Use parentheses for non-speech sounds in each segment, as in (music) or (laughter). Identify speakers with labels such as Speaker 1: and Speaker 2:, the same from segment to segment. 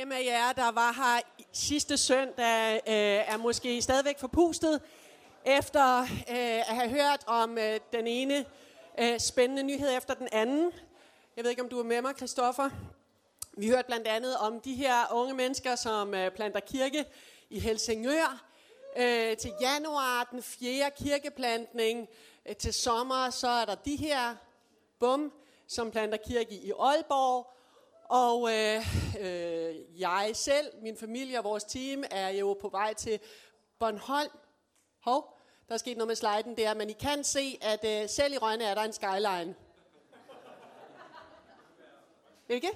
Speaker 1: dem af jer, der var her sidste søndag, øh, er måske stadigvæk forpustet, efter øh, at have hørt om øh, den ene øh, spændende nyhed efter den anden. Jeg ved ikke, om du er med mig, Christoffer. Vi hørte blandt andet om de her unge mennesker, som øh, planter kirke i Helsingør. Øh, til januar, den fjerde kirkeplantning. Øh, til sommer, så er der de her bum, som planter kirke i Aalborg. Og øh, øh, jeg selv, min familie og vores team er jo på vej til Bornholm. Hov, der er sket noget med sliden der, men I kan se, at øh, selv i Rønne er der en skyline. Ikke?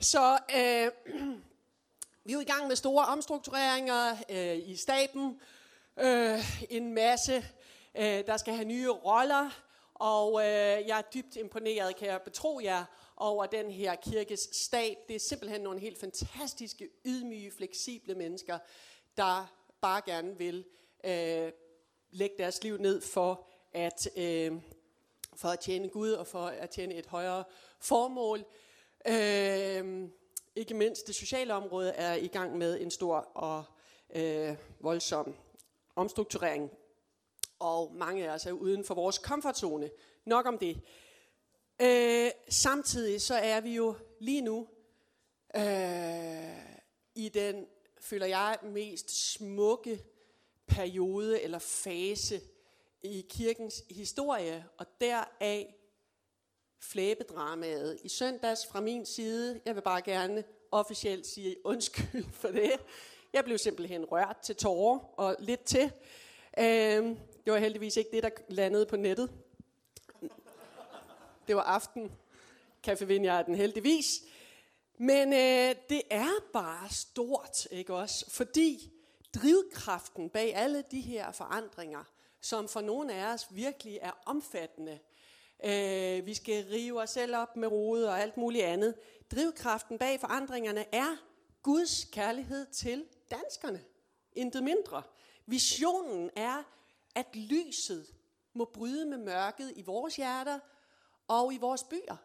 Speaker 1: Så øh, (clears throat) vi er jo i gang med store omstruktureringer øh, i staben. Øh, en masse, øh, der skal have nye roller. Og øh, jeg er dybt imponeret, kan jeg betro jer, over den her kirkes stab. Det er simpelthen nogle helt fantastiske, ydmyge, fleksible mennesker, der bare gerne vil øh, lægge deres liv ned for at, øh, for at tjene Gud og for at tjene et højere formål. Øh, ikke mindst det sociale område er i gang med en stor og øh, voldsom omstrukturering. Og mange af os er uden for vores komfortzone. Nok om det. Øh, samtidig så er vi jo lige nu øh, i den, føler jeg, mest smukke periode eller fase i kirkens historie, og deraf flæbedramaet i søndags fra min side. Jeg vil bare gerne officielt sige undskyld for det. Jeg blev simpelthen rørt til tårer og lidt til. Øh, det var heldigvis ikke det, der landede på nettet. Det var aften. Café den heldigvis. Men øh, det er bare stort, ikke også? Fordi drivkraften bag alle de her forandringer, som for nogle af os virkelig er omfattende, øh, vi skal rive os selv op med rode og alt muligt andet. Drivkraften bag forandringerne er Guds kærlighed til danskerne. Intet mindre. Visionen er, at lyset må bryde med mørket i vores hjerter og i vores byer.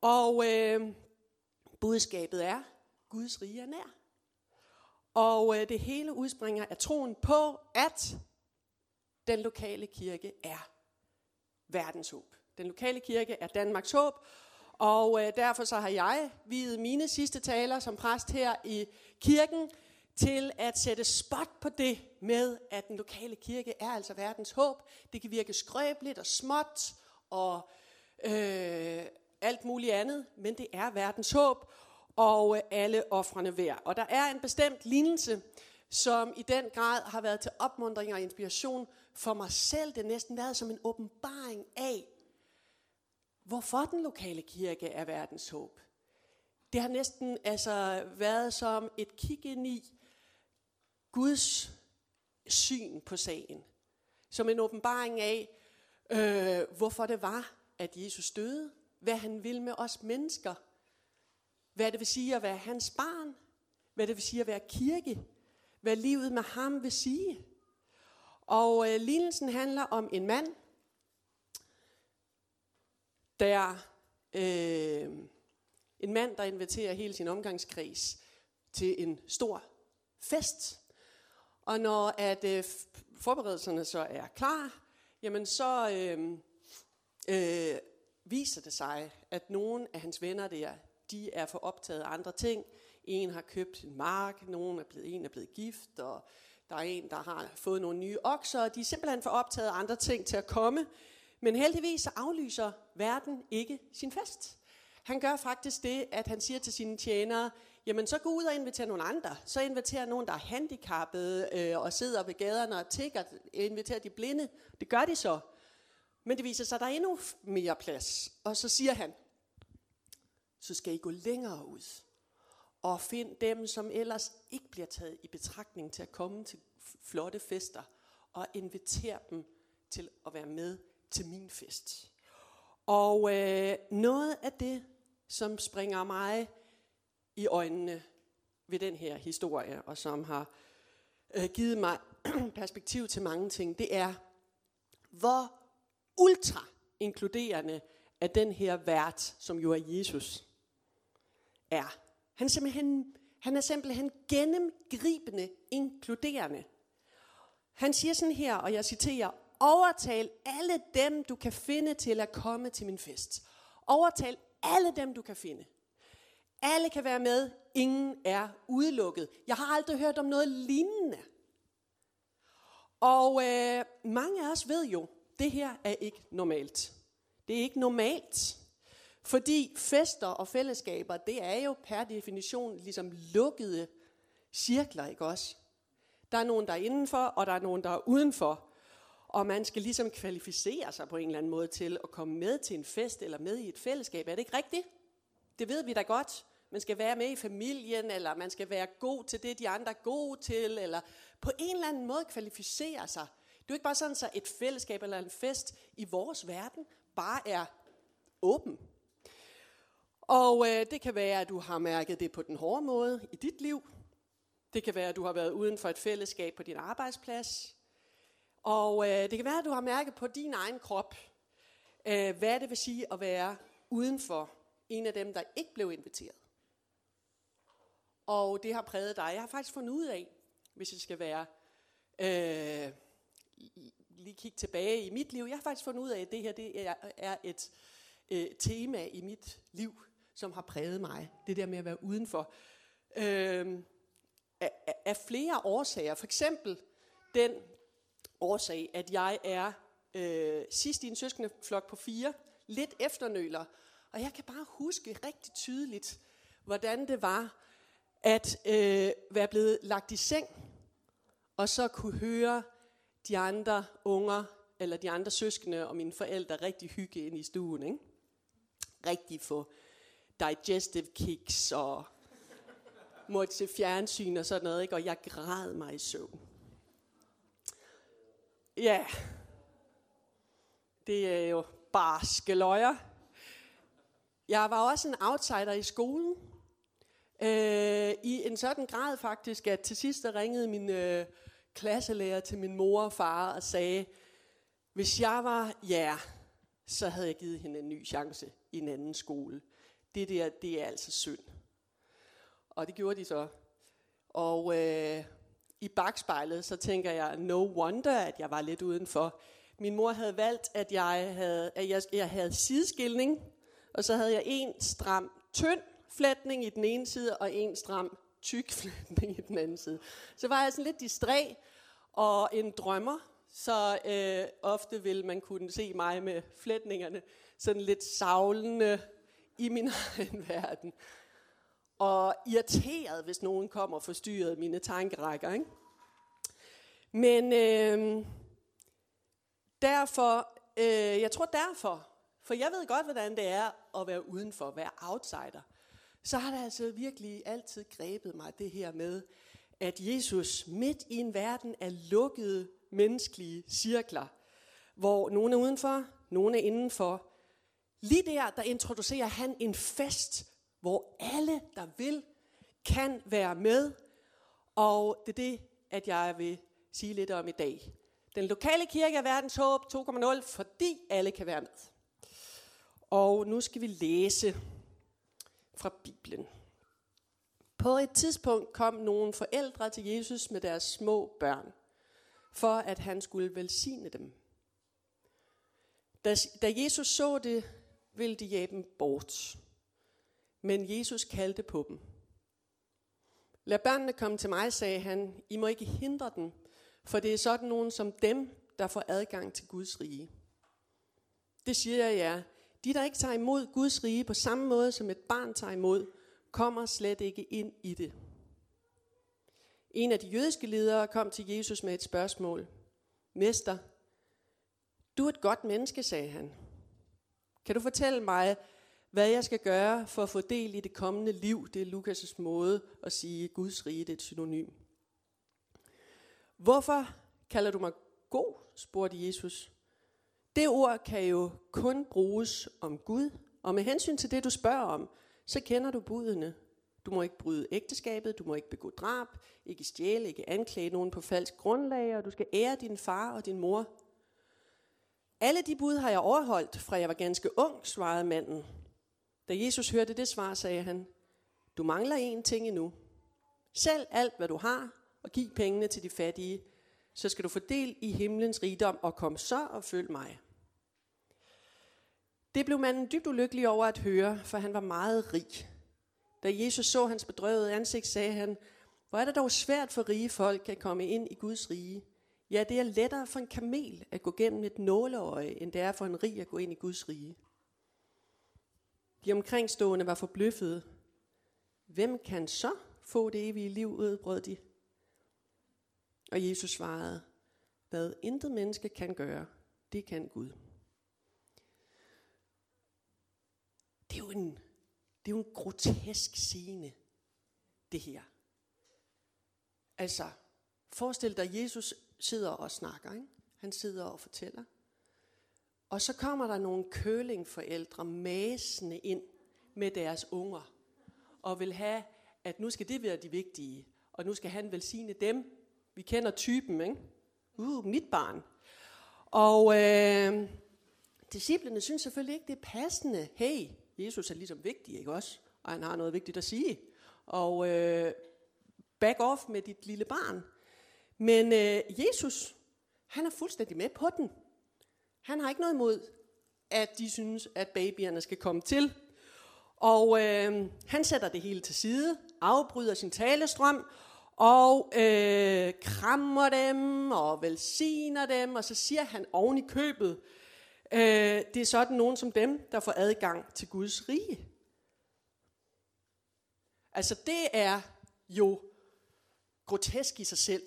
Speaker 1: Og øh, budskabet er, Guds rige er nær. Og øh, det hele udspringer af troen på, at den lokale kirke er verdens håb. Den lokale kirke er Danmarks håb, og øh, derfor så har jeg videt mine sidste taler som præst her i kirken til at sætte spot på det med, at den lokale kirke er altså verdens håb. Det kan virke skrøbeligt og småt og øh, alt muligt andet, men det er verdens håb, og øh, alle offrene værd. Og der er en bestemt lignelse, som i den grad har været til opmundring og inspiration for mig selv. Det næsten været som en åbenbaring af, hvorfor den lokale kirke er verdens håb. Det har næsten altså været som et kig ind i Guds syn på sagen. Som en åbenbaring af, øh, hvorfor det var, at Jesus døde. Hvad han vil med os mennesker. Hvad det vil sige at være hans barn. Hvad det vil sige at være kirke. Hvad livet med ham vil sige. Og øh, lignelsen handler om en mand, der øh, en mand, der inviterer hele sin omgangskreds til en stor fest. Og når at øh, forberedelserne så er klar, jamen så øh, øh, viser det sig, at nogle af hans venner der, de er for optaget af andre ting. En har købt en mark, nogen er blevet, en er blevet gift, og der er en, der har fået nogle nye okser, og de er simpelthen for optaget af andre ting til at komme. Men heldigvis så aflyser verden ikke sin fest. Han gør faktisk det, at han siger til sine tjenere, jamen så gå ud og inviter nogle andre. Så inviterer nogen, der er handicappede øh, og sidder ved gaderne og tigger, inviterer de blinde. Det gør de så. Men det viser sig, at der er endnu mere plads. Og så siger han, så skal I gå længere ud og find dem, som ellers ikke bliver taget i betragtning til at komme til flotte fester, og invitere dem til at være med til min fest. Og øh, noget af det, som springer mig i øjnene ved den her historie, og som har øh, givet mig (clears throat) perspektiv til mange ting, det er, hvor ultra inkluderende er den her vært, som jo er Jesus, er. Han er simpelthen, han er simpelthen gennemgribende inkluderende. Han siger sådan her, og jeg citerer, overtal alle dem, du kan finde til at komme til min fest. Overtal alle dem, du kan finde. Alle kan være med, ingen er udelukket. Jeg har aldrig hørt om noget lignende. Og øh, mange af os ved jo, det her er ikke normalt. Det er ikke normalt. Fordi fester og fællesskaber, det er jo per definition ligesom lukkede cirkler, ikke også? Der er nogen, der er indenfor, og der er nogen, der er udenfor. Og man skal ligesom kvalificere sig på en eller anden måde til at komme med til en fest eller med i et fællesskab. Er det ikke rigtigt? Det ved vi da godt. Man skal være med i familien, eller man skal være god til det, de andre er gode til, eller på en eller anden måde kvalificere sig. Det er jo ikke bare sådan, så et fællesskab eller en fest i vores verden bare er åben. Og øh, det kan være, at du har mærket det på den hårde måde i dit liv. Det kan være, at du har været uden for et fællesskab på din arbejdsplads. Og øh, det kan være, at du har mærket på din egen krop, øh, hvad det vil sige at være uden for en af dem, der ikke blev inviteret. Og det har præget dig. Jeg har faktisk fundet ud af, hvis jeg skal være øh, lige kigge tilbage i mit liv. Jeg har faktisk fundet ud af, at det her det er, er et øh, tema i mit liv, som har præget mig. Det der med at være udenfor. Øh, af, af flere årsager. For eksempel den årsag, at jeg er øh, sidst i en søskendeflok på fire, lidt efternøler. Og jeg kan bare huske rigtig tydeligt, hvordan det var at øh, være blevet lagt i seng, og så kunne høre de andre unger, eller de andre søskende og mine forældre rigtig hygge ind i stuen. Ikke? Rigtig få digestive kicks og måtte se fjernsyn og sådan noget, ikke? og jeg græd mig i søvn. Ja, det er jo barske løjer. Jeg var også en outsider i skolen. Øh, I en sådan grad faktisk, at til sidst der ringede min øh, klasselærer til min mor og far og sagde, hvis jeg var ja, så havde jeg givet hende en ny chance i en anden skole. Det der, det er altså synd. Og det gjorde de så. Og øh, i bagspejlet, så tænker jeg, no wonder, at jeg var lidt udenfor. Min mor havde valgt, at jeg havde, at jeg, jeg havde sideskilning, og så havde jeg en stram, tynd flætning i den ene side, og en stram, tyk (laughs) flætning i den anden side. Så var jeg sådan lidt distræ og en drømmer, så øh, ofte vil man kunne se mig med flætningerne sådan lidt savlende i min (laughs) egen verden og irriteret, hvis nogen kommer og forstyrrer mine tankerækker. Ikke? Men øh, derfor, øh, jeg tror derfor, for jeg ved godt, hvordan det er at være udenfor, at være outsider, så har det altså virkelig altid grebet mig, det her med, at Jesus midt i en verden af lukkede menneskelige cirkler, hvor nogen er udenfor, nogen er indenfor, lige der, der introducerer han en fest, hvor alle, der vil, kan være med. Og det er det, at jeg vil sige lidt om i dag. Den lokale kirke er verdens håb 2.0, fordi alle kan være med. Og nu skal vi læse fra Bibelen. På et tidspunkt kom nogle forældre til Jesus med deres små børn, for at han skulle velsigne dem. Da, da Jesus så det, ville de jage dem bort. Men Jesus kaldte på dem. Lad børnene komme til mig, sagde han. I må ikke hindre dem, for det er sådan nogen som dem, der får adgang til Guds rige. Det siger jeg jer. De, der ikke tager imod Guds rige på samme måde, som et barn tager imod, kommer slet ikke ind i det. En af de jødiske ledere kom til Jesus med et spørgsmål. Mester, du er et godt menneske, sagde han. Kan du fortælle mig, hvad jeg skal gøre for at få del i det kommende liv. Det er Lukas' måde at sige, at Guds rige det er et synonym. Hvorfor kalder du mig god, spurgte Jesus. Det ord kan jo kun bruges om Gud, og med hensyn til det, du spørger om, så kender du budene. Du må ikke bryde ægteskabet, du må ikke begå drab, ikke stjæle, ikke anklage nogen på falsk grundlag, og du skal ære din far og din mor. Alle de bud har jeg overholdt, fra jeg var ganske ung, svarede manden. Da Jesus hørte det svar, sagde han, Du mangler én ting endnu. Sælg alt, hvad du har, og giv pengene til de fattige, så skal du få del i himlens rigdom, og kom så og følg mig. Det blev manden dybt ulykkelig over at høre, for han var meget rig. Da Jesus så hans bedrøvede ansigt, sagde han, hvor er det dog svært for rige folk at komme ind i Guds rige. Ja, det er lettere for en kamel at gå gennem et nåleøje, end det er for en rig at gå ind i Guds rige. De omkringstående var forbløffede. Hvem kan så få det evige liv, udbrød de. Og Jesus svarede, hvad intet menneske kan gøre, det kan Gud. Det er jo en, det er jo en grotesk scene, det her. Altså, forestil dig, Jesus sidder og snakker. Ikke? Han sidder og fortæller. Og så kommer der nogle kølingforældre masende ind med deres unger. Og vil have, at nu skal det være de vigtige. Og nu skal han velsigne dem. Vi kender typen, ikke? Uh, mit barn. Og øh, disciplene synes selvfølgelig ikke, det er passende. Hey, Jesus er ligesom vigtig, ikke også? Og han har noget vigtigt at sige. Og øh, back off med dit lille barn. Men øh, Jesus, han er fuldstændig med på den. Han har ikke noget imod, at de synes, at babyerne skal komme til. Og øh, han sætter det hele til side, afbryder sin talestrøm, og øh, krammer dem og velsigner dem, og så siger han oven i købet, øh, det er sådan nogen som dem, der får adgang til Guds rige. Altså det er jo grotesk i sig selv.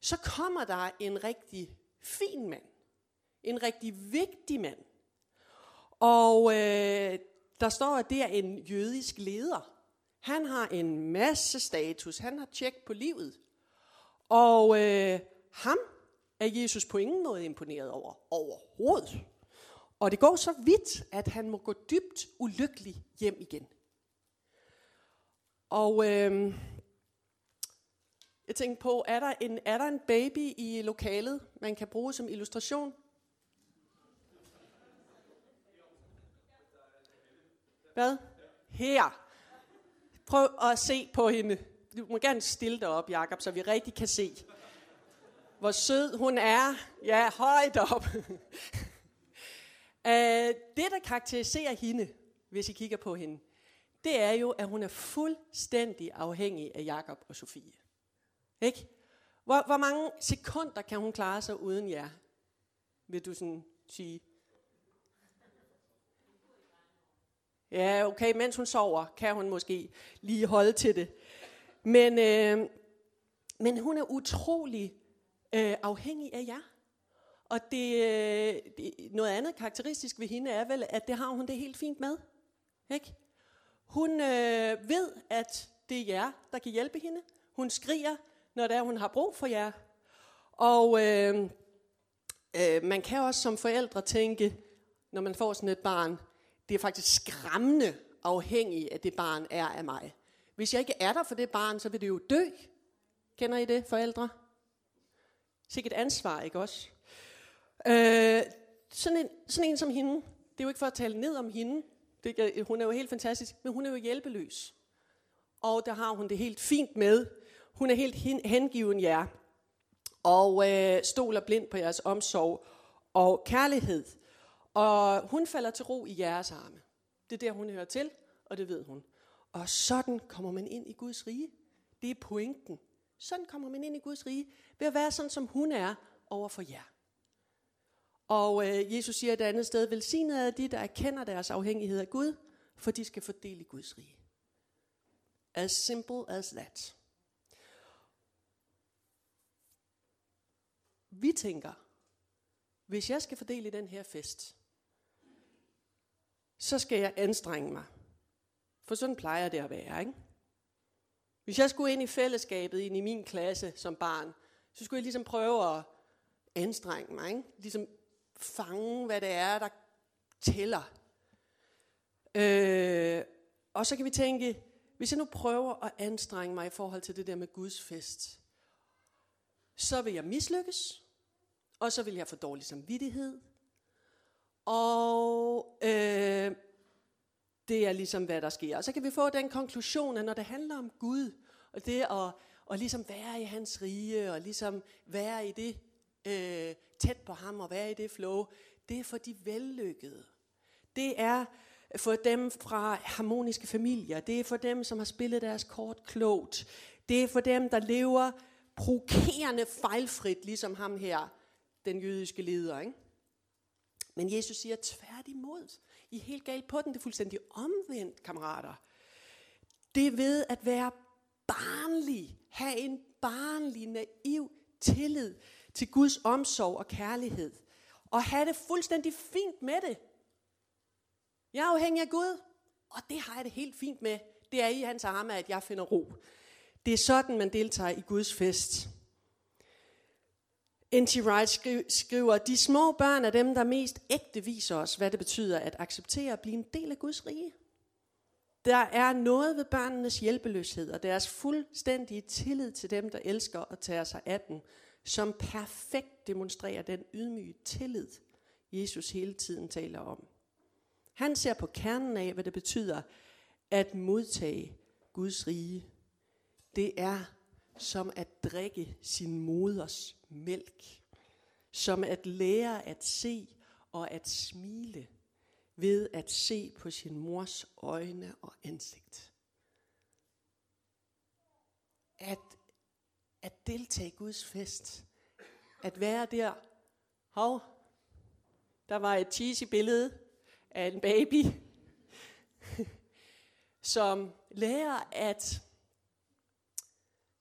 Speaker 1: Så kommer der en rigtig fin mand. En rigtig vigtig mand. Og øh, der står, at det er en jødisk leder. Han har en masse status. Han har tjek på livet. Og øh, ham er Jesus på ingen måde imponeret over overhovedet. Og det går så vidt, at han må gå dybt ulykkelig hjem igen. Og øh, jeg tænkte på, er der, en, er der en baby i lokalet, man kan bruge som illustration? Hvad? Her. Prøv at se på hende. Du må gerne stille dig op, Jakob, så vi rigtig kan se, hvor sød hun er. Ja, højt op. (laughs) Øh, det, der karakteriserer hende, hvis I kigger på hende, det er jo, at hun er fuldstændig afhængig af Jakob og Sofie. Ikke? Hvor, hvor mange sekunder kan hun klare sig uden jer? Vil du sådan sige? Ja, okay, mens hun sover, kan hun måske lige holde til det. Men, øh, men hun er utrolig øh, afhængig af jer. Og det, øh, det, noget andet karakteristisk ved hende er vel, at det har hun det helt fint med. Ikke? Hun øh, ved, at det er jer, der kan hjælpe hende. Hun skriger, når det er, hun har brug for jer. Og øh, øh, man kan også som forældre tænke, når man får sådan et barn, det er faktisk skræmmende afhængig af det barn er af mig. Hvis jeg ikke er der for det barn, så vil det jo dø. Kender I det, forældre? Sikkert ansvar, ikke også? Øh, sådan, en, sådan en som hende, det er jo ikke for at tale ned om hende, det, hun er jo helt fantastisk, men hun er jo hjælpeløs. Og der har hun det helt fint med. Hun er helt hengiven jer, og øh, stoler blind på jeres omsorg og kærlighed. Og hun falder til ro i jeres arme. Det er der, hun hører til, og det ved hun. Og sådan kommer man ind i Guds rige. Det er pointen. Sådan kommer man ind i Guds rige, ved at være sådan, som hun er over for jer. Og øh, Jesus siger et andet sted, velsignet er de, der erkender deres afhængighed af Gud, for de skal fordele i Guds rige. As simple as that. Vi tænker, hvis jeg skal fordele i den her fest, så skal jeg anstrenge mig. For sådan plejer det at være, ikke? Hvis jeg skulle ind i fællesskabet, ind i min klasse som barn, så skulle jeg ligesom prøve at anstrenge mig, ikke? Ligesom fange, hvad det er, der tæller. Øh, og så kan vi tænke, hvis jeg nu prøver at anstrenge mig i forhold til det der med Guds fest, så vil jeg mislykkes, og så vil jeg få dårlig samvittighed, og øh, Det er ligesom, hvad der sker. Og så kan vi få den konklusion, at når det handler om Gud, og det at, og ligesom være i hans rige, og ligesom være i det øh, tæt på ham, og være i det flow, det er for de vellykkede. Det er for dem fra harmoniske familier. Det er for dem, som har spillet deres kort klogt. Det er for dem, der lever provokerende fejlfrit, ligesom ham her, den jødiske leder. Ikke? Men Jesus siger tværtimod. I er helt galt på den. Det er fuldstændig omvendt, kammerater. Det ved at være barnlig. Have en barnlig, naiv tillid til Guds omsorg og kærlighed. Og have det fuldstændig fint med det. Jeg er afhængig af Gud, og det har jeg det helt fint med. Det er i hans arme, at jeg finder ro. Det er sådan, man deltager i Guds fest. N.T. Wright skriver, de små børn er dem, der mest ægte viser os, hvad det betyder at acceptere at blive en del af Guds rige. Der er noget ved børnenes hjælpeløshed og deres fuldstændige tillid til dem, der elsker og tager sig af dem, som perfekt demonstrerer den ydmyge tillid, Jesus hele tiden taler om. Han ser på kernen af, hvad det betyder at modtage Guds rige. Det er som at drikke sin moders mælk. Som at lære at se og at smile ved at se på sin mors øjne og ansigt. At, at deltage i Guds fest. At være der. Hov, der var et cheesy billede af en baby, (laughs) som lærer at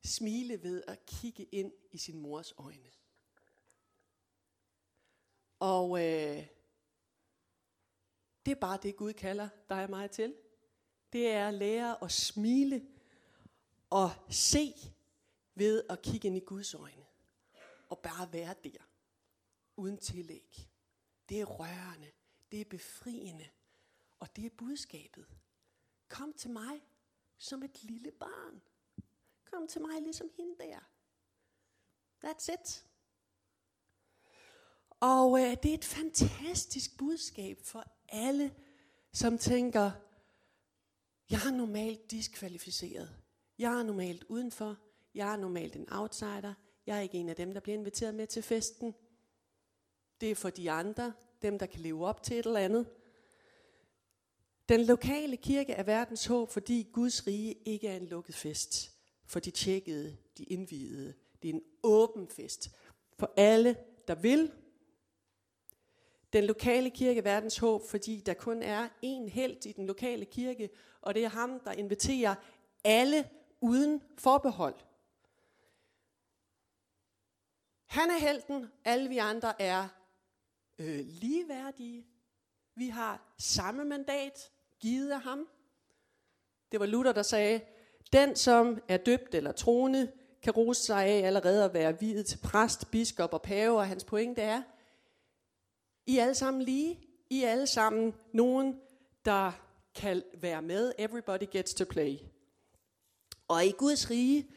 Speaker 1: smile ved at kigge ind i sin mors øjne. Og øh, det er bare det, Gud kalder dig og mig til. Det er at lære at smile og se ved at kigge ind i Guds øjne. Og bare være der. Uden tillæg. Det er rørende. Det er befriende. Og det er budskabet. Kom til mig som et lille barn. Kom til mig ligesom hende der. That's it. Og øh, det er et fantastisk budskab for alle, som tænker, jeg er normalt diskvalificeret. Jeg er normalt udenfor. Jeg er normalt en outsider. Jeg er ikke en af dem, der bliver inviteret med til festen. Det er for de andre, dem der kan leve op til et eller andet. Den lokale kirke er verdens håb, fordi Guds rige ikke er en lukket fest for de tjekkede, de indvidede. Det er en åben fest for alle, der vil. Den lokale kirke er verdens håb, fordi der kun er én held i den lokale kirke, og det er ham, der inviterer alle uden forbehold. Han er helten, alle vi andre er øh, ligeværdige. Vi har samme mandat givet af ham. Det var Luther, der sagde, den, som er døbt eller troende, kan rose sig af allerede at være videt til præst, biskop og pave, og hans pointe er, I er alle sammen lige. I er alle sammen nogen, der kan være med. Everybody gets to play. Og i Guds rige,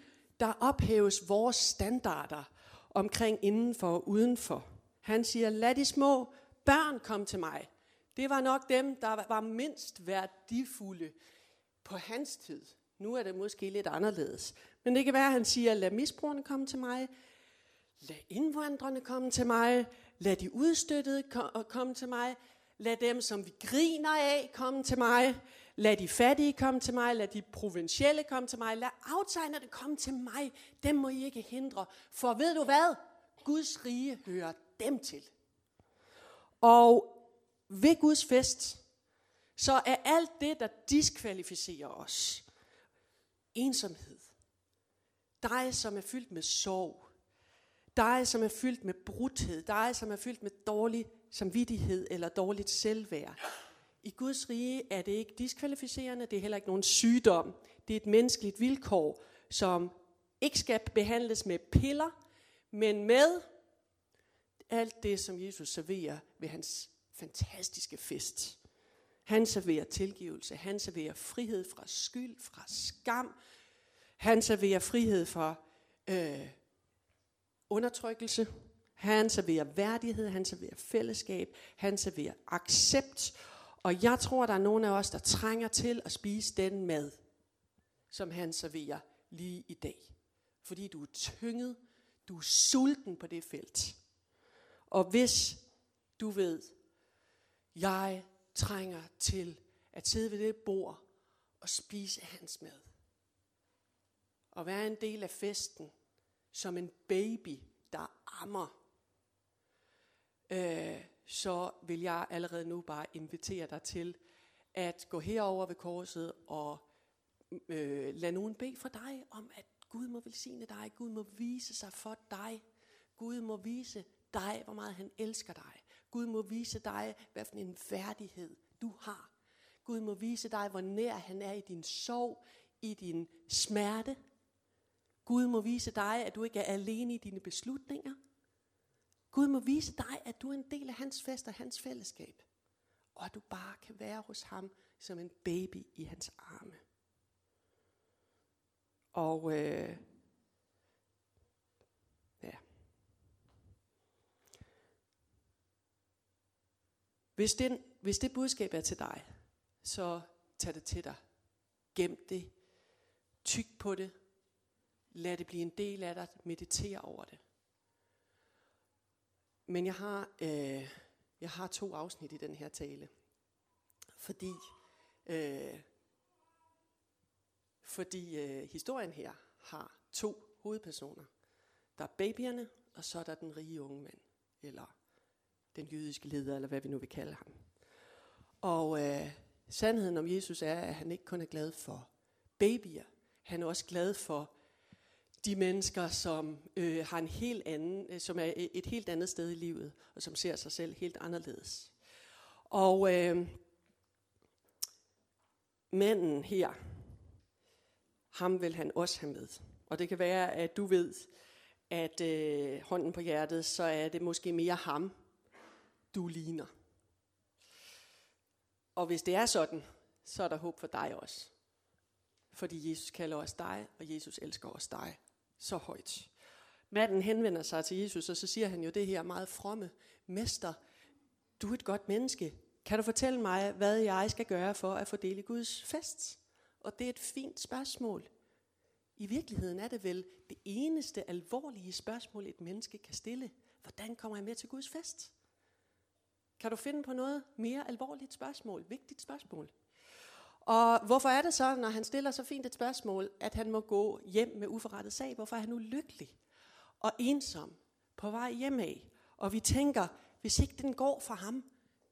Speaker 1: der ophæves vores standarder omkring indenfor og udenfor. Han siger, lad de små børn komme til mig. Det var nok dem, der var mindst værdifulde på hans tid. Nu er det måske lidt anderledes. Men det kan være, at han siger, lad misbrugerne komme til mig, lad indvandrerne komme til mig, lad de udstøttede øh, komme til mig, lad dem, som vi griner af, komme til mig, lad de fattige komme til mig, lad de provincielle komme til mig, lad outsiderne komme til mig, dem må I ikke hindre. For ved du hvad? Guds rige hører dem til. Og ved Guds fest, så er alt det, der diskvalificerer os, ensomhed. Dig, som er fyldt med sorg. Dig, som er fyldt med brudhed. Dig, som er fyldt med dårlig samvittighed eller dårligt selvværd. I Guds rige er det ikke diskvalificerende, det er heller ikke nogen sygdom. Det er et menneskeligt vilkår, som ikke skal behandles med piller, men med alt det, som Jesus serverer ved hans fantastiske fest. Han serverer tilgivelse. Han serverer frihed fra skyld, fra skam. Han serverer frihed fra øh, undertrykkelse. Han serverer værdighed. Han serverer fællesskab. Han serverer accept. Og jeg tror, der er nogen af os, der trænger til at spise den mad, som han serverer lige i dag. Fordi du er tynget, du er sulten på det felt. Og hvis du ved, jeg trænger til at sidde ved det bord og spise hans mad at være en del af festen, som en baby, der ammer. Øh, så vil jeg allerede nu bare invitere dig til at gå herover ved korset og øh, lade nogen bede for dig om, at Gud må velsigne dig, Gud må vise sig for dig, Gud må vise dig, hvor meget han elsker dig. Gud må vise dig, hvad for en værdighed du har. Gud må vise dig, hvor nær han er i din sorg, i din smerte. Gud må vise dig, at du ikke er alene i dine beslutninger. Gud må vise dig, at du er en del af hans fest og hans fællesskab. Og at du bare kan være hos ham som en baby i hans arme. Og øh, ja. Hvis, den, hvis det budskab er til dig, så tag det til dig. Gem det. Tyk på det. Lad det blive en del af dig. Meditere over det. Men jeg har, øh, jeg har to afsnit i den her tale. Fordi, øh, fordi øh, historien her har to hovedpersoner. Der er babyerne, og så er der den rige unge mand. Eller den jødiske leder, eller hvad vi nu vil kalde ham. Og øh, sandheden om Jesus er, at han ikke kun er glad for babyer. Han er også glad for de mennesker, som øh, har en helt anden, øh, som er et helt andet sted i livet, og som ser sig selv helt anderledes. Og øh, manden her, ham vil han også have med. Og det kan være, at du ved, at øh, hånden på hjertet, så er det måske mere ham, du ligner. Og hvis det er sådan, så er der håb for dig også. Fordi Jesus kalder os dig, og Jesus elsker også dig så højt. Manden henvender sig til Jesus, og så siger han jo det her meget fromme. Mester, du er et godt menneske. Kan du fortælle mig, hvad jeg skal gøre for at få i Guds fest? Og det er et fint spørgsmål. I virkeligheden er det vel det eneste alvorlige spørgsmål, et menneske kan stille. Hvordan kommer jeg med til Guds fest? Kan du finde på noget mere alvorligt spørgsmål, vigtigt spørgsmål? Og hvorfor er det så, når han stiller så fint et spørgsmål, at han må gå hjem med uforrettet sag? Hvorfor er han ulykkelig og ensom på vej hjem af? Og vi tænker, hvis ikke den går for ham,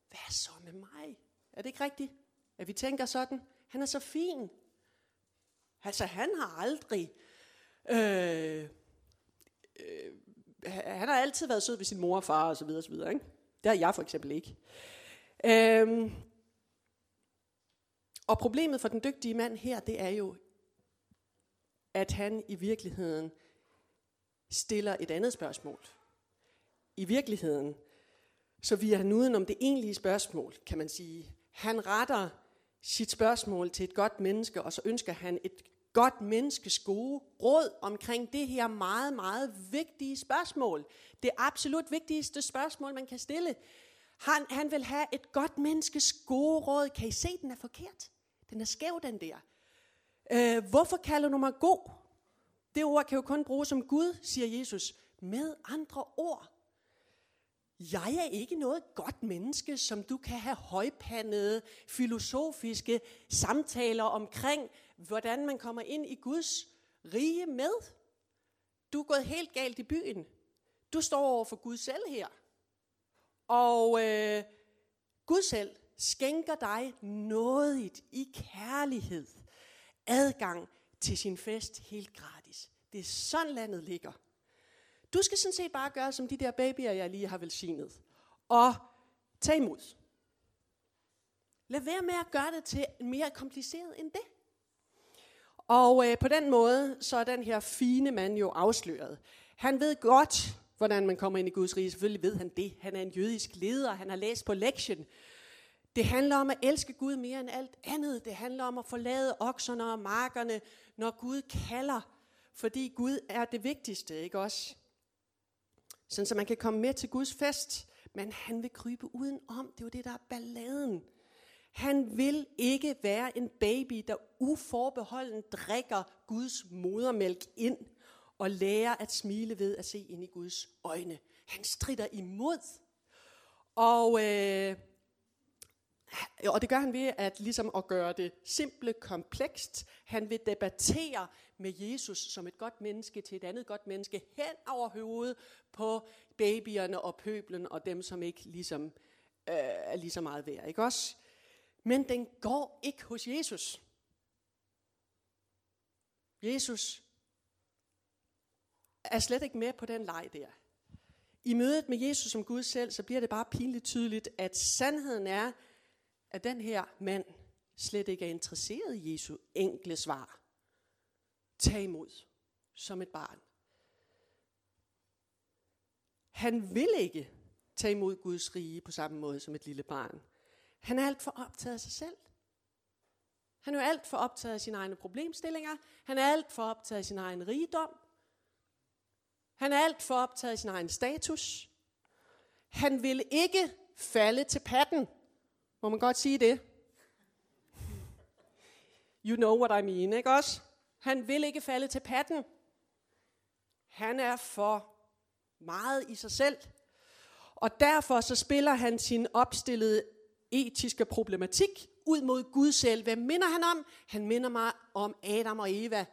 Speaker 1: hvad så med mig? Er det ikke rigtigt, at vi tænker sådan? Han er så fin. Altså, han har aldrig... Øh, øh, han har altid været sød ved sin mor og far og så videre, og så videre ikke? Det har jeg for eksempel ikke. Øh, og problemet for den dygtige mand her, det er jo, at han i virkeligheden stiller et andet spørgsmål. I virkeligheden, så vi er han uden om det egentlige spørgsmål, kan man sige. Han retter sit spørgsmål til et godt menneske, og så ønsker han et godt menneskes gode råd omkring det her meget, meget vigtige spørgsmål. Det absolut vigtigste spørgsmål, man kan stille. Han, han vil have et godt menneskes gode råd. Kan I se, den er forkert? Den er skæv, den der. Øh, hvorfor kalder du mig god? Det ord kan jo kun bruges som Gud, siger Jesus. Med andre ord. Jeg er ikke noget godt menneske, som du kan have højpandede, filosofiske samtaler omkring, hvordan man kommer ind i Guds rige med. Du er gået helt galt i byen. Du står over for Gud selv her. Og øh, Gud selv skænker dig nådigt i kærlighed adgang til sin fest helt gratis. Det er sådan landet ligger. Du skal sådan set bare gøre som de der babyer, jeg lige har velsignet. Og tag imod. Lad være med at gøre det til mere kompliceret end det. Og øh, på den måde, så er den her fine mand jo afsløret. Han ved godt, hvordan man kommer ind i Guds rige. Selvfølgelig ved han det. Han er en jødisk leder. Han har læst på lektion. Det handler om at elske Gud mere end alt andet. Det handler om at forlade okserne og markerne, når Gud kalder. Fordi Gud er det vigtigste, ikke også? Sådan så man kan komme med til Guds fest. Men han vil krybe udenom. Det er jo det, der er balladen. Han vil ikke være en baby, der uforbeholden drikker Guds modermælk ind og lærer at smile ved at se ind i Guds øjne. Han strider imod. Og, øh, og det gør han ved at, ligesom at gøre det simple komplekst. Han vil debattere med Jesus som et godt menneske til et andet godt menneske hen over hovedet på babyerne og pøblen og dem, som ikke ligesom, øh, er lige så meget værd. Ikke også? Men den går ikke hos Jesus. Jesus er slet ikke med på den leg der. I mødet med Jesus som Gud selv, så bliver det bare pinligt tydeligt, at sandheden er, at den her mand slet ikke er interesseret i Jesu enkle svar. Tag imod som et barn. Han vil ikke tage imod Guds rige på samme måde som et lille barn. Han er alt for optaget af sig selv. Han er jo alt for optaget af sine egne problemstillinger. Han er alt for optaget af sin egen rigdom. Han er alt for optaget af sin egen status. Han vil ikke falde til patten. Må man godt sige det? You know what I mean, ikke også? Han vil ikke falde til patten. Han er for meget i sig selv. Og derfor så spiller han sin opstillede etiske problematik ud mod Gud selv. Hvem minder han om? Han minder mig om Adam og Eva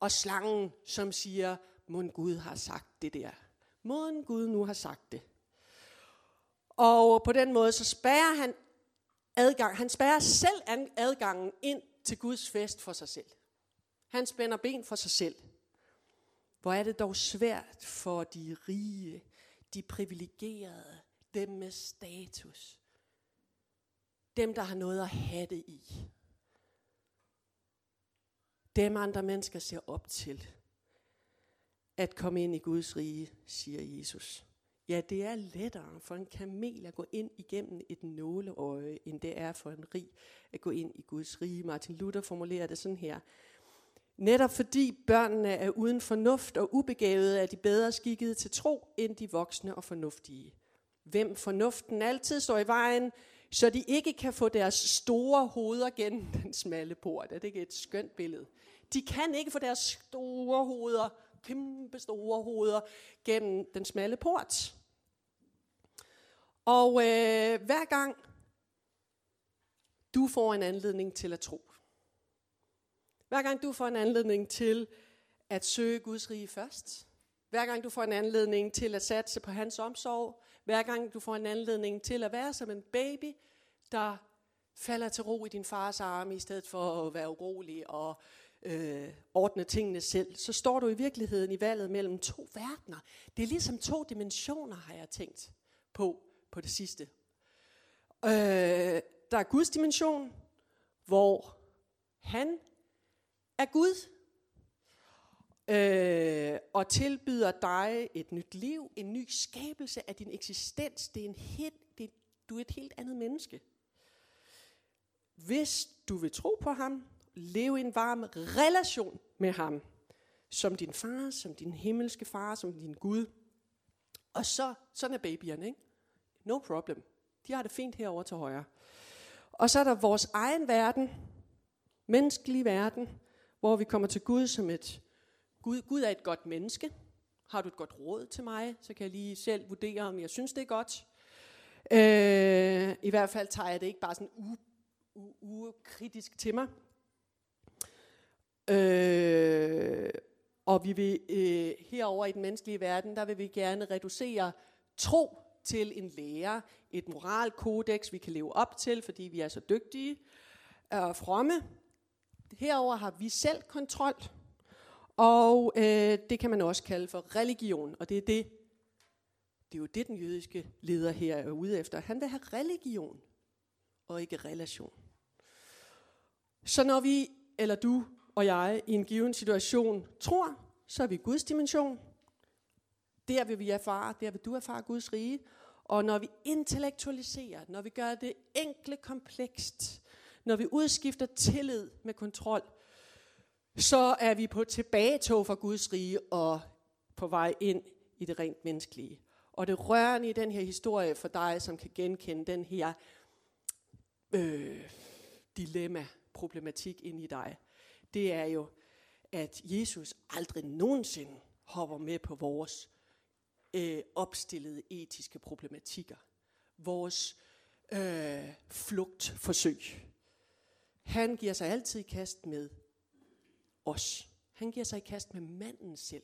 Speaker 1: og slangen, som siger, mon Gud har sagt det der. Mon Gud nu har sagt det. Og på den måde så spærrer han adgang. Han spærrer selv adgangen ind til Guds fest for sig selv. Han spænder ben for sig selv. Hvor er det dog svært for de rige, de privilegerede, dem med status. Dem, der har noget at have det i. Dem andre mennesker ser op til. At komme ind i Guds rige, siger Jesus. Ja, det er lettere for en kamel at gå ind igennem et nåleøje, end det er for en rig at gå ind i Guds rige. Martin Luther formulerer det sådan her. Netop fordi børnene er uden fornuft og ubegavede, er de bedre skikkede til tro end de voksne og fornuftige. Hvem fornuften altid står i vejen, så de ikke kan få deres store hoveder gennem (laughs) den smalle port. Er det ikke et skønt billede? De kan ikke få deres store hoveder, kæmpe store hoveder, gennem den smalle port. Og øh, hver gang du får en anledning til at tro, hver gang du får en anledning til at søge Guds rige først, hver gang du får en anledning til at satse på hans omsorg, hver gang du får en anledning til at være som en baby, der falder til ro i din fars arme, i stedet for at være urolig og øh, ordne tingene selv, så står du i virkeligheden i valget mellem to verdener. Det er ligesom to dimensioner, har jeg tænkt på på det sidste. Øh, der er Guds dimension, hvor han er Gud, øh, og tilbyder dig et nyt liv, en ny skabelse af din eksistens. Det er en helt, det, du er et helt andet menneske. Hvis du vil tro på ham, leve i en varm relation med ham, som din far, som din himmelske far, som din Gud. Og så, sådan er babyerne, ikke? No problem. De har det fint herover til højre. Og så er der vores egen verden, menneskelig verden, hvor vi kommer til Gud som et, Gud, Gud er et godt menneske. Har du et godt råd til mig, så kan jeg lige selv vurdere, om jeg synes, det er godt. Øh, I hvert fald tager jeg det ikke bare sådan ukritisk u- u- til mig. Øh, og vi vil øh, herover i den menneskelige verden, der vil vi gerne reducere tro til en lærer, et moralkodex, vi kan leve op til, fordi vi er så dygtige og fromme. Herover har vi selv kontrol, og øh, det kan man også kalde for religion, og det er det, det er jo det, den jødiske leder her er ude efter. Han vil have religion, og ikke relation. Så når vi, eller du og jeg, i en given situation tror, så er vi Guds dimension. Der vil vi erfare, der vil du erfare Guds rige. Og når vi intellektualiserer, når vi gør det enkle komplekst, når vi udskifter tillid med kontrol, så er vi på tilbagetog fra Guds rige og på vej ind i det rent menneskelige. Og det rørende i den her historie for dig, som kan genkende den her øh, dilemma, problematik ind i dig, det er jo, at Jesus aldrig nogensinde hopper med på vores øh, opstillede etiske problematikker. Vores øh, flugtforsøg. Han giver sig altid i kast med os. Han giver sig i kast med manden selv.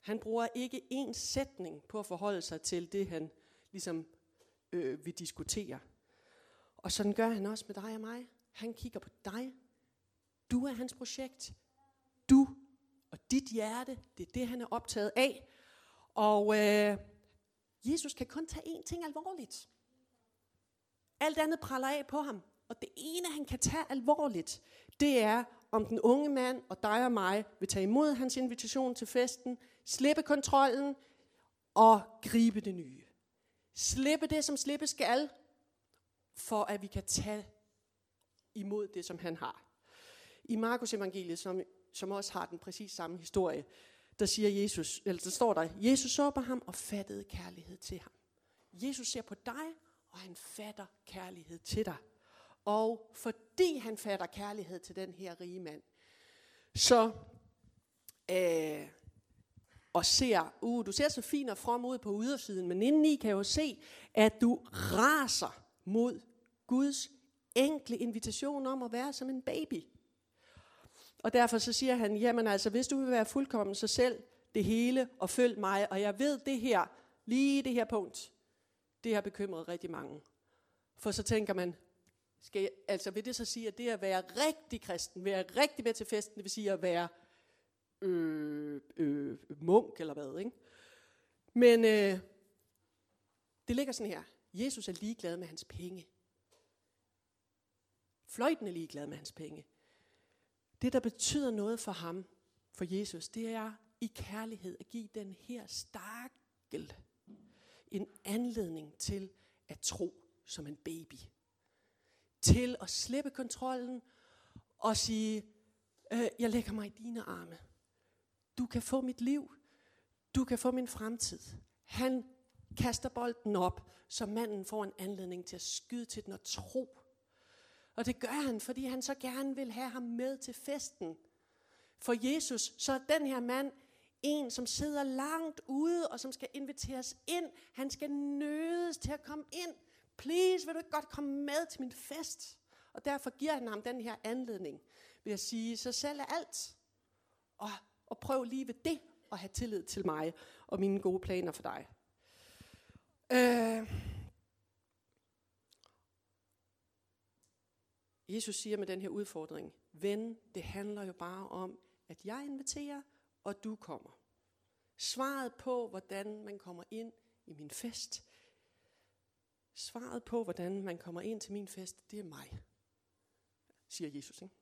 Speaker 1: Han bruger ikke én sætning på at forholde sig til det, han ligesom øh, vil diskutere. Og sådan gør han også med dig og mig. Han kigger på dig. Du er hans projekt. Du og dit hjerte, det er det, han er optaget af. Og øh, Jesus kan kun tage én ting alvorligt. Alt andet praller af på ham. Og det ene, han kan tage alvorligt, det er, om den unge mand og dig og mig vil tage imod hans invitation til festen, slippe kontrollen og gribe det nye. Slippe det, som slippe skal, for at vi kan tage imod det, som han har. I Markus evangeliet, som, som også har den præcis samme historie, der siger Jesus, eller der står der, Jesus så på ham og fattede kærlighed til ham. Jesus ser på dig, og han fatter kærlighed til dig. Og fordi han fatter kærlighed til den her rige mand, så øh, og ser, uh, du ser så fin og from ud på ydersiden, men indeni kan jeg jo se, at du raser mod Guds enkle invitation om at være som en baby. Og derfor så siger han, jamen altså, hvis du vil være fuldkommen så selv, det hele, og følg mig, og jeg ved det her, lige det her punkt, det har bekymret rigtig mange. For så tænker man, skal jeg, altså vil det så sige, at det at være rigtig kristen, være rigtig med til festen, det vil sige at være øh, øh, munk eller hvad, ikke? Men øh, det ligger sådan her. Jesus er ligeglad med hans penge. Fløjten er ligeglad med hans penge. Det, der betyder noget for ham, for Jesus, det er i kærlighed at give den her stakkel en anledning til at tro som en baby. Til at slippe kontrollen og sige, øh, jeg lægger mig i dine arme. Du kan få mit liv. Du kan få min fremtid. Han kaster bolden op, så manden får en anledning til at skyde til den og tro. Og det gør han, fordi han så gerne vil have ham med til festen. For Jesus, så er den her mand en, som sidder langt ude, og som skal inviteres ind. Han skal nødes til at komme ind. Please, vil du ikke godt komme med til min fest? Og derfor giver han ham den her anledning ved at sige, så selv er alt. Og, og prøv lige ved det at have tillid til mig og mine gode planer for dig. Øh. Jesus siger med den her udfordring, ven, det handler jo bare om, at jeg inviterer, og du kommer. Svaret på, hvordan man kommer ind i min fest, svaret på, hvordan man kommer ind til min fest, det er mig, siger Jesus. Ikke?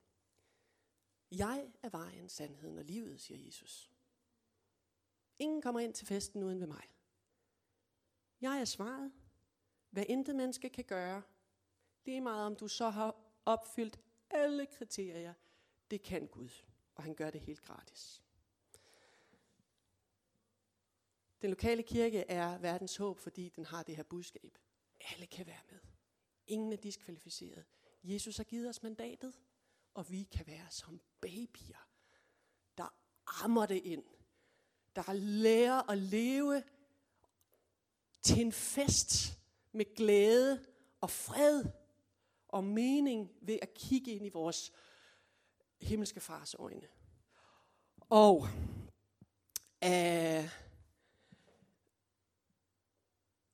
Speaker 1: Jeg er vejen, sandheden og livet, siger Jesus. Ingen kommer ind til festen uden ved mig. Jeg er svaret. Hvad intet menneske kan gøre, lige meget om du så har opfyldt alle kriterier, det kan Gud, og han gør det helt gratis. Den lokale kirke er verdens håb, fordi den har det her budskab. Alle kan være med. Ingen er diskvalificeret. Jesus har givet os mandatet, og vi kan være som babyer, der ammer det ind. Der lærer at leve til en fest med glæde og fred og mening ved at kigge ind i vores himmelske fars øjne. Og øh,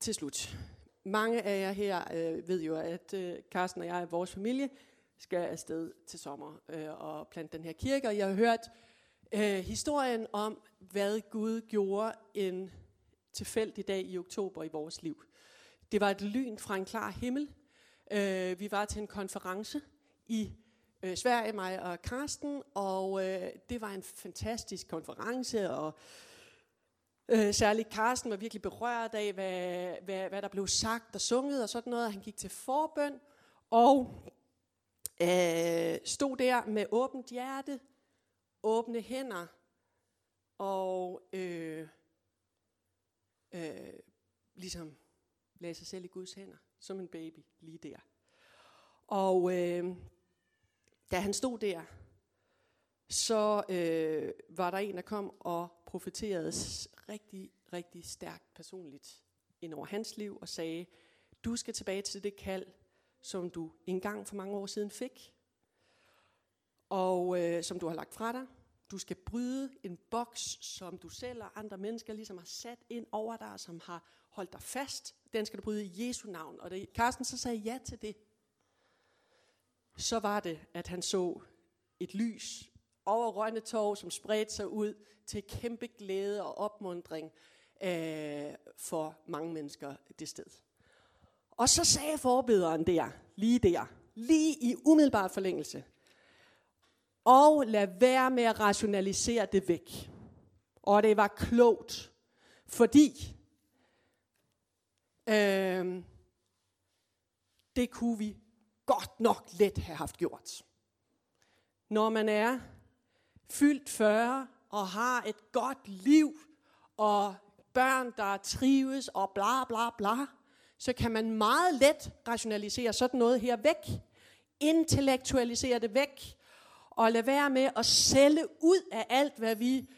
Speaker 1: til slut. Mange af jer her øh, ved jo, at øh, Carsten og jeg, vores familie, skal afsted til sommer øh, og plante den her kirke. Og jeg har hørt øh, historien om, hvad Gud gjorde en tilfældig dag i oktober i vores liv. Det var et lyn fra en klar himmel. Øh, vi var til en konference i øh, Sverige, mig og Karsten, og øh, det var en fantastisk konference, og øh, særligt Karsten var virkelig berørt af, hvad, hvad, hvad der blev sagt og sunget og sådan noget. Han gik til forbøn, og øh, stod der med åbent hjerte, åbne hænder, og øh, øh, ligesom lagde sig selv i Guds hænder som en baby lige der. Og øh, da han stod der, så øh, var der en, der kom og profeterede rigtig, rigtig stærkt personligt ind over hans liv og sagde, du skal tilbage til det kald, som du engang for mange år siden fik, og øh, som du har lagt fra dig. Du skal bryde en boks, som du selv og andre mennesker ligesom har sat ind over dig, som har holdt dig fast. Den skal du bryde i Jesu navn. Og da Carsten så sagde ja til det, så var det, at han så et lys over Rønne Torv, som spredte sig ud til kæmpe glæde og opmundring øh, for mange mennesker det sted. Og så sagde forbederen der, lige der, lige i umiddelbar forlængelse, og lad være med at rationalisere det væk. Og det var klogt, fordi øh, det kunne vi godt nok let have haft gjort. Når man er fyldt 40 og har et godt liv, og børn, der trives og bla bla bla, så kan man meget let rationalisere sådan noget her væk. Intellektualisere det væk. Og lade være med at sælge ud af alt, hvad vi,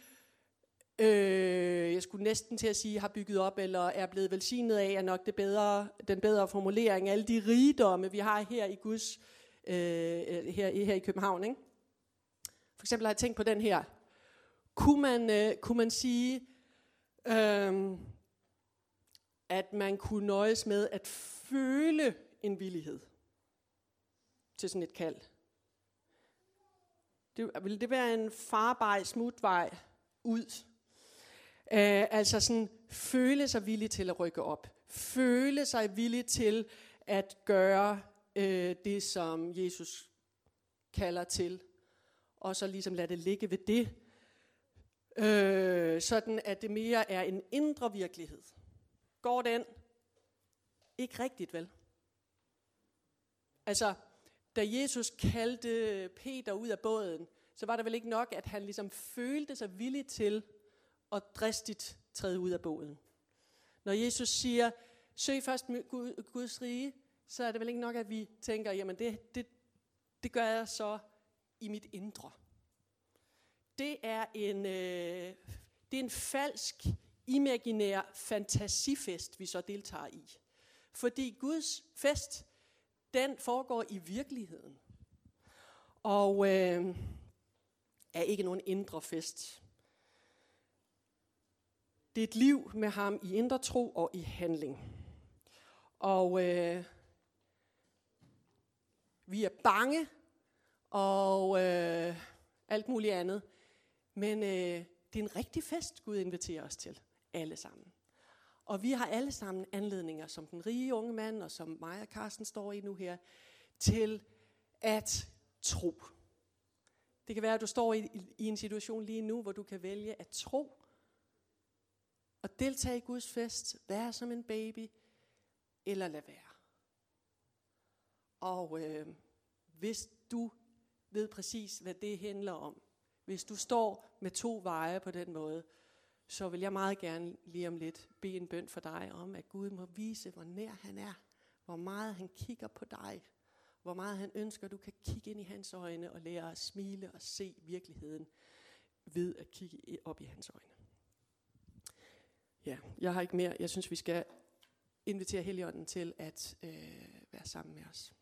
Speaker 1: øh, jeg skulle næsten til at sige, har bygget op, eller er blevet velsignet af, er nok det bedre, den bedre formulering. Alle de rigdomme, vi har her i Guds, øh, øh her, her i København. Ikke? For eksempel har jeg tænkt på den her. Kunne man, øh, kunne man sige, øh, at man kunne nøjes med at føle en villighed til sådan et kald? Det, vil det være en farbar smutvej ud? Øh, altså sådan føle sig villig til at rykke op. Føle sig villig til at gøre øh, det, som Jesus kalder til og så ligesom lade det ligge ved det, øh, sådan at det mere er en indre virkelighed. Går den? Ikke rigtigt, vel? Altså, da Jesus kaldte Peter ud af båden, så var det vel ikke nok, at han ligesom følte sig villig til og dristigt træde ud af båden. Når Jesus siger, søg først Guds rige, så er det vel ikke nok, at vi tænker, jamen det, det, det gør jeg så i mit indre. Det er en, øh, det er en falsk, imaginær fantasifest, vi så deltager i. Fordi Guds fest, den foregår i virkeligheden. Og øh, er ikke nogen indre fest. Det er et liv med ham i indre tro og i handling. Og øh, vi er bange, og øh, alt muligt andet. Men øh, det er en rigtig fest, Gud inviterer os til. Alle sammen. Og vi har alle sammen anledninger, som den rige unge mand, og som mig og Carsten står i nu her, til at tro. Det kan være, at du står i, i en situation lige nu, hvor du kan vælge at tro, og deltage i Guds fest, være som en baby, eller lade være. Og øh, hvis du ved præcis, hvad det handler om. Hvis du står med to veje på den måde, så vil jeg meget gerne lige om lidt bede en bøn for dig om, at Gud må vise, hvor nær han er, hvor meget han kigger på dig, hvor meget han ønsker, at du kan kigge ind i hans øjne og lære at smile og se virkeligheden ved at kigge op i hans øjne. Ja, jeg har ikke mere. Jeg synes, vi skal invitere Helligånden til at øh, være sammen med os.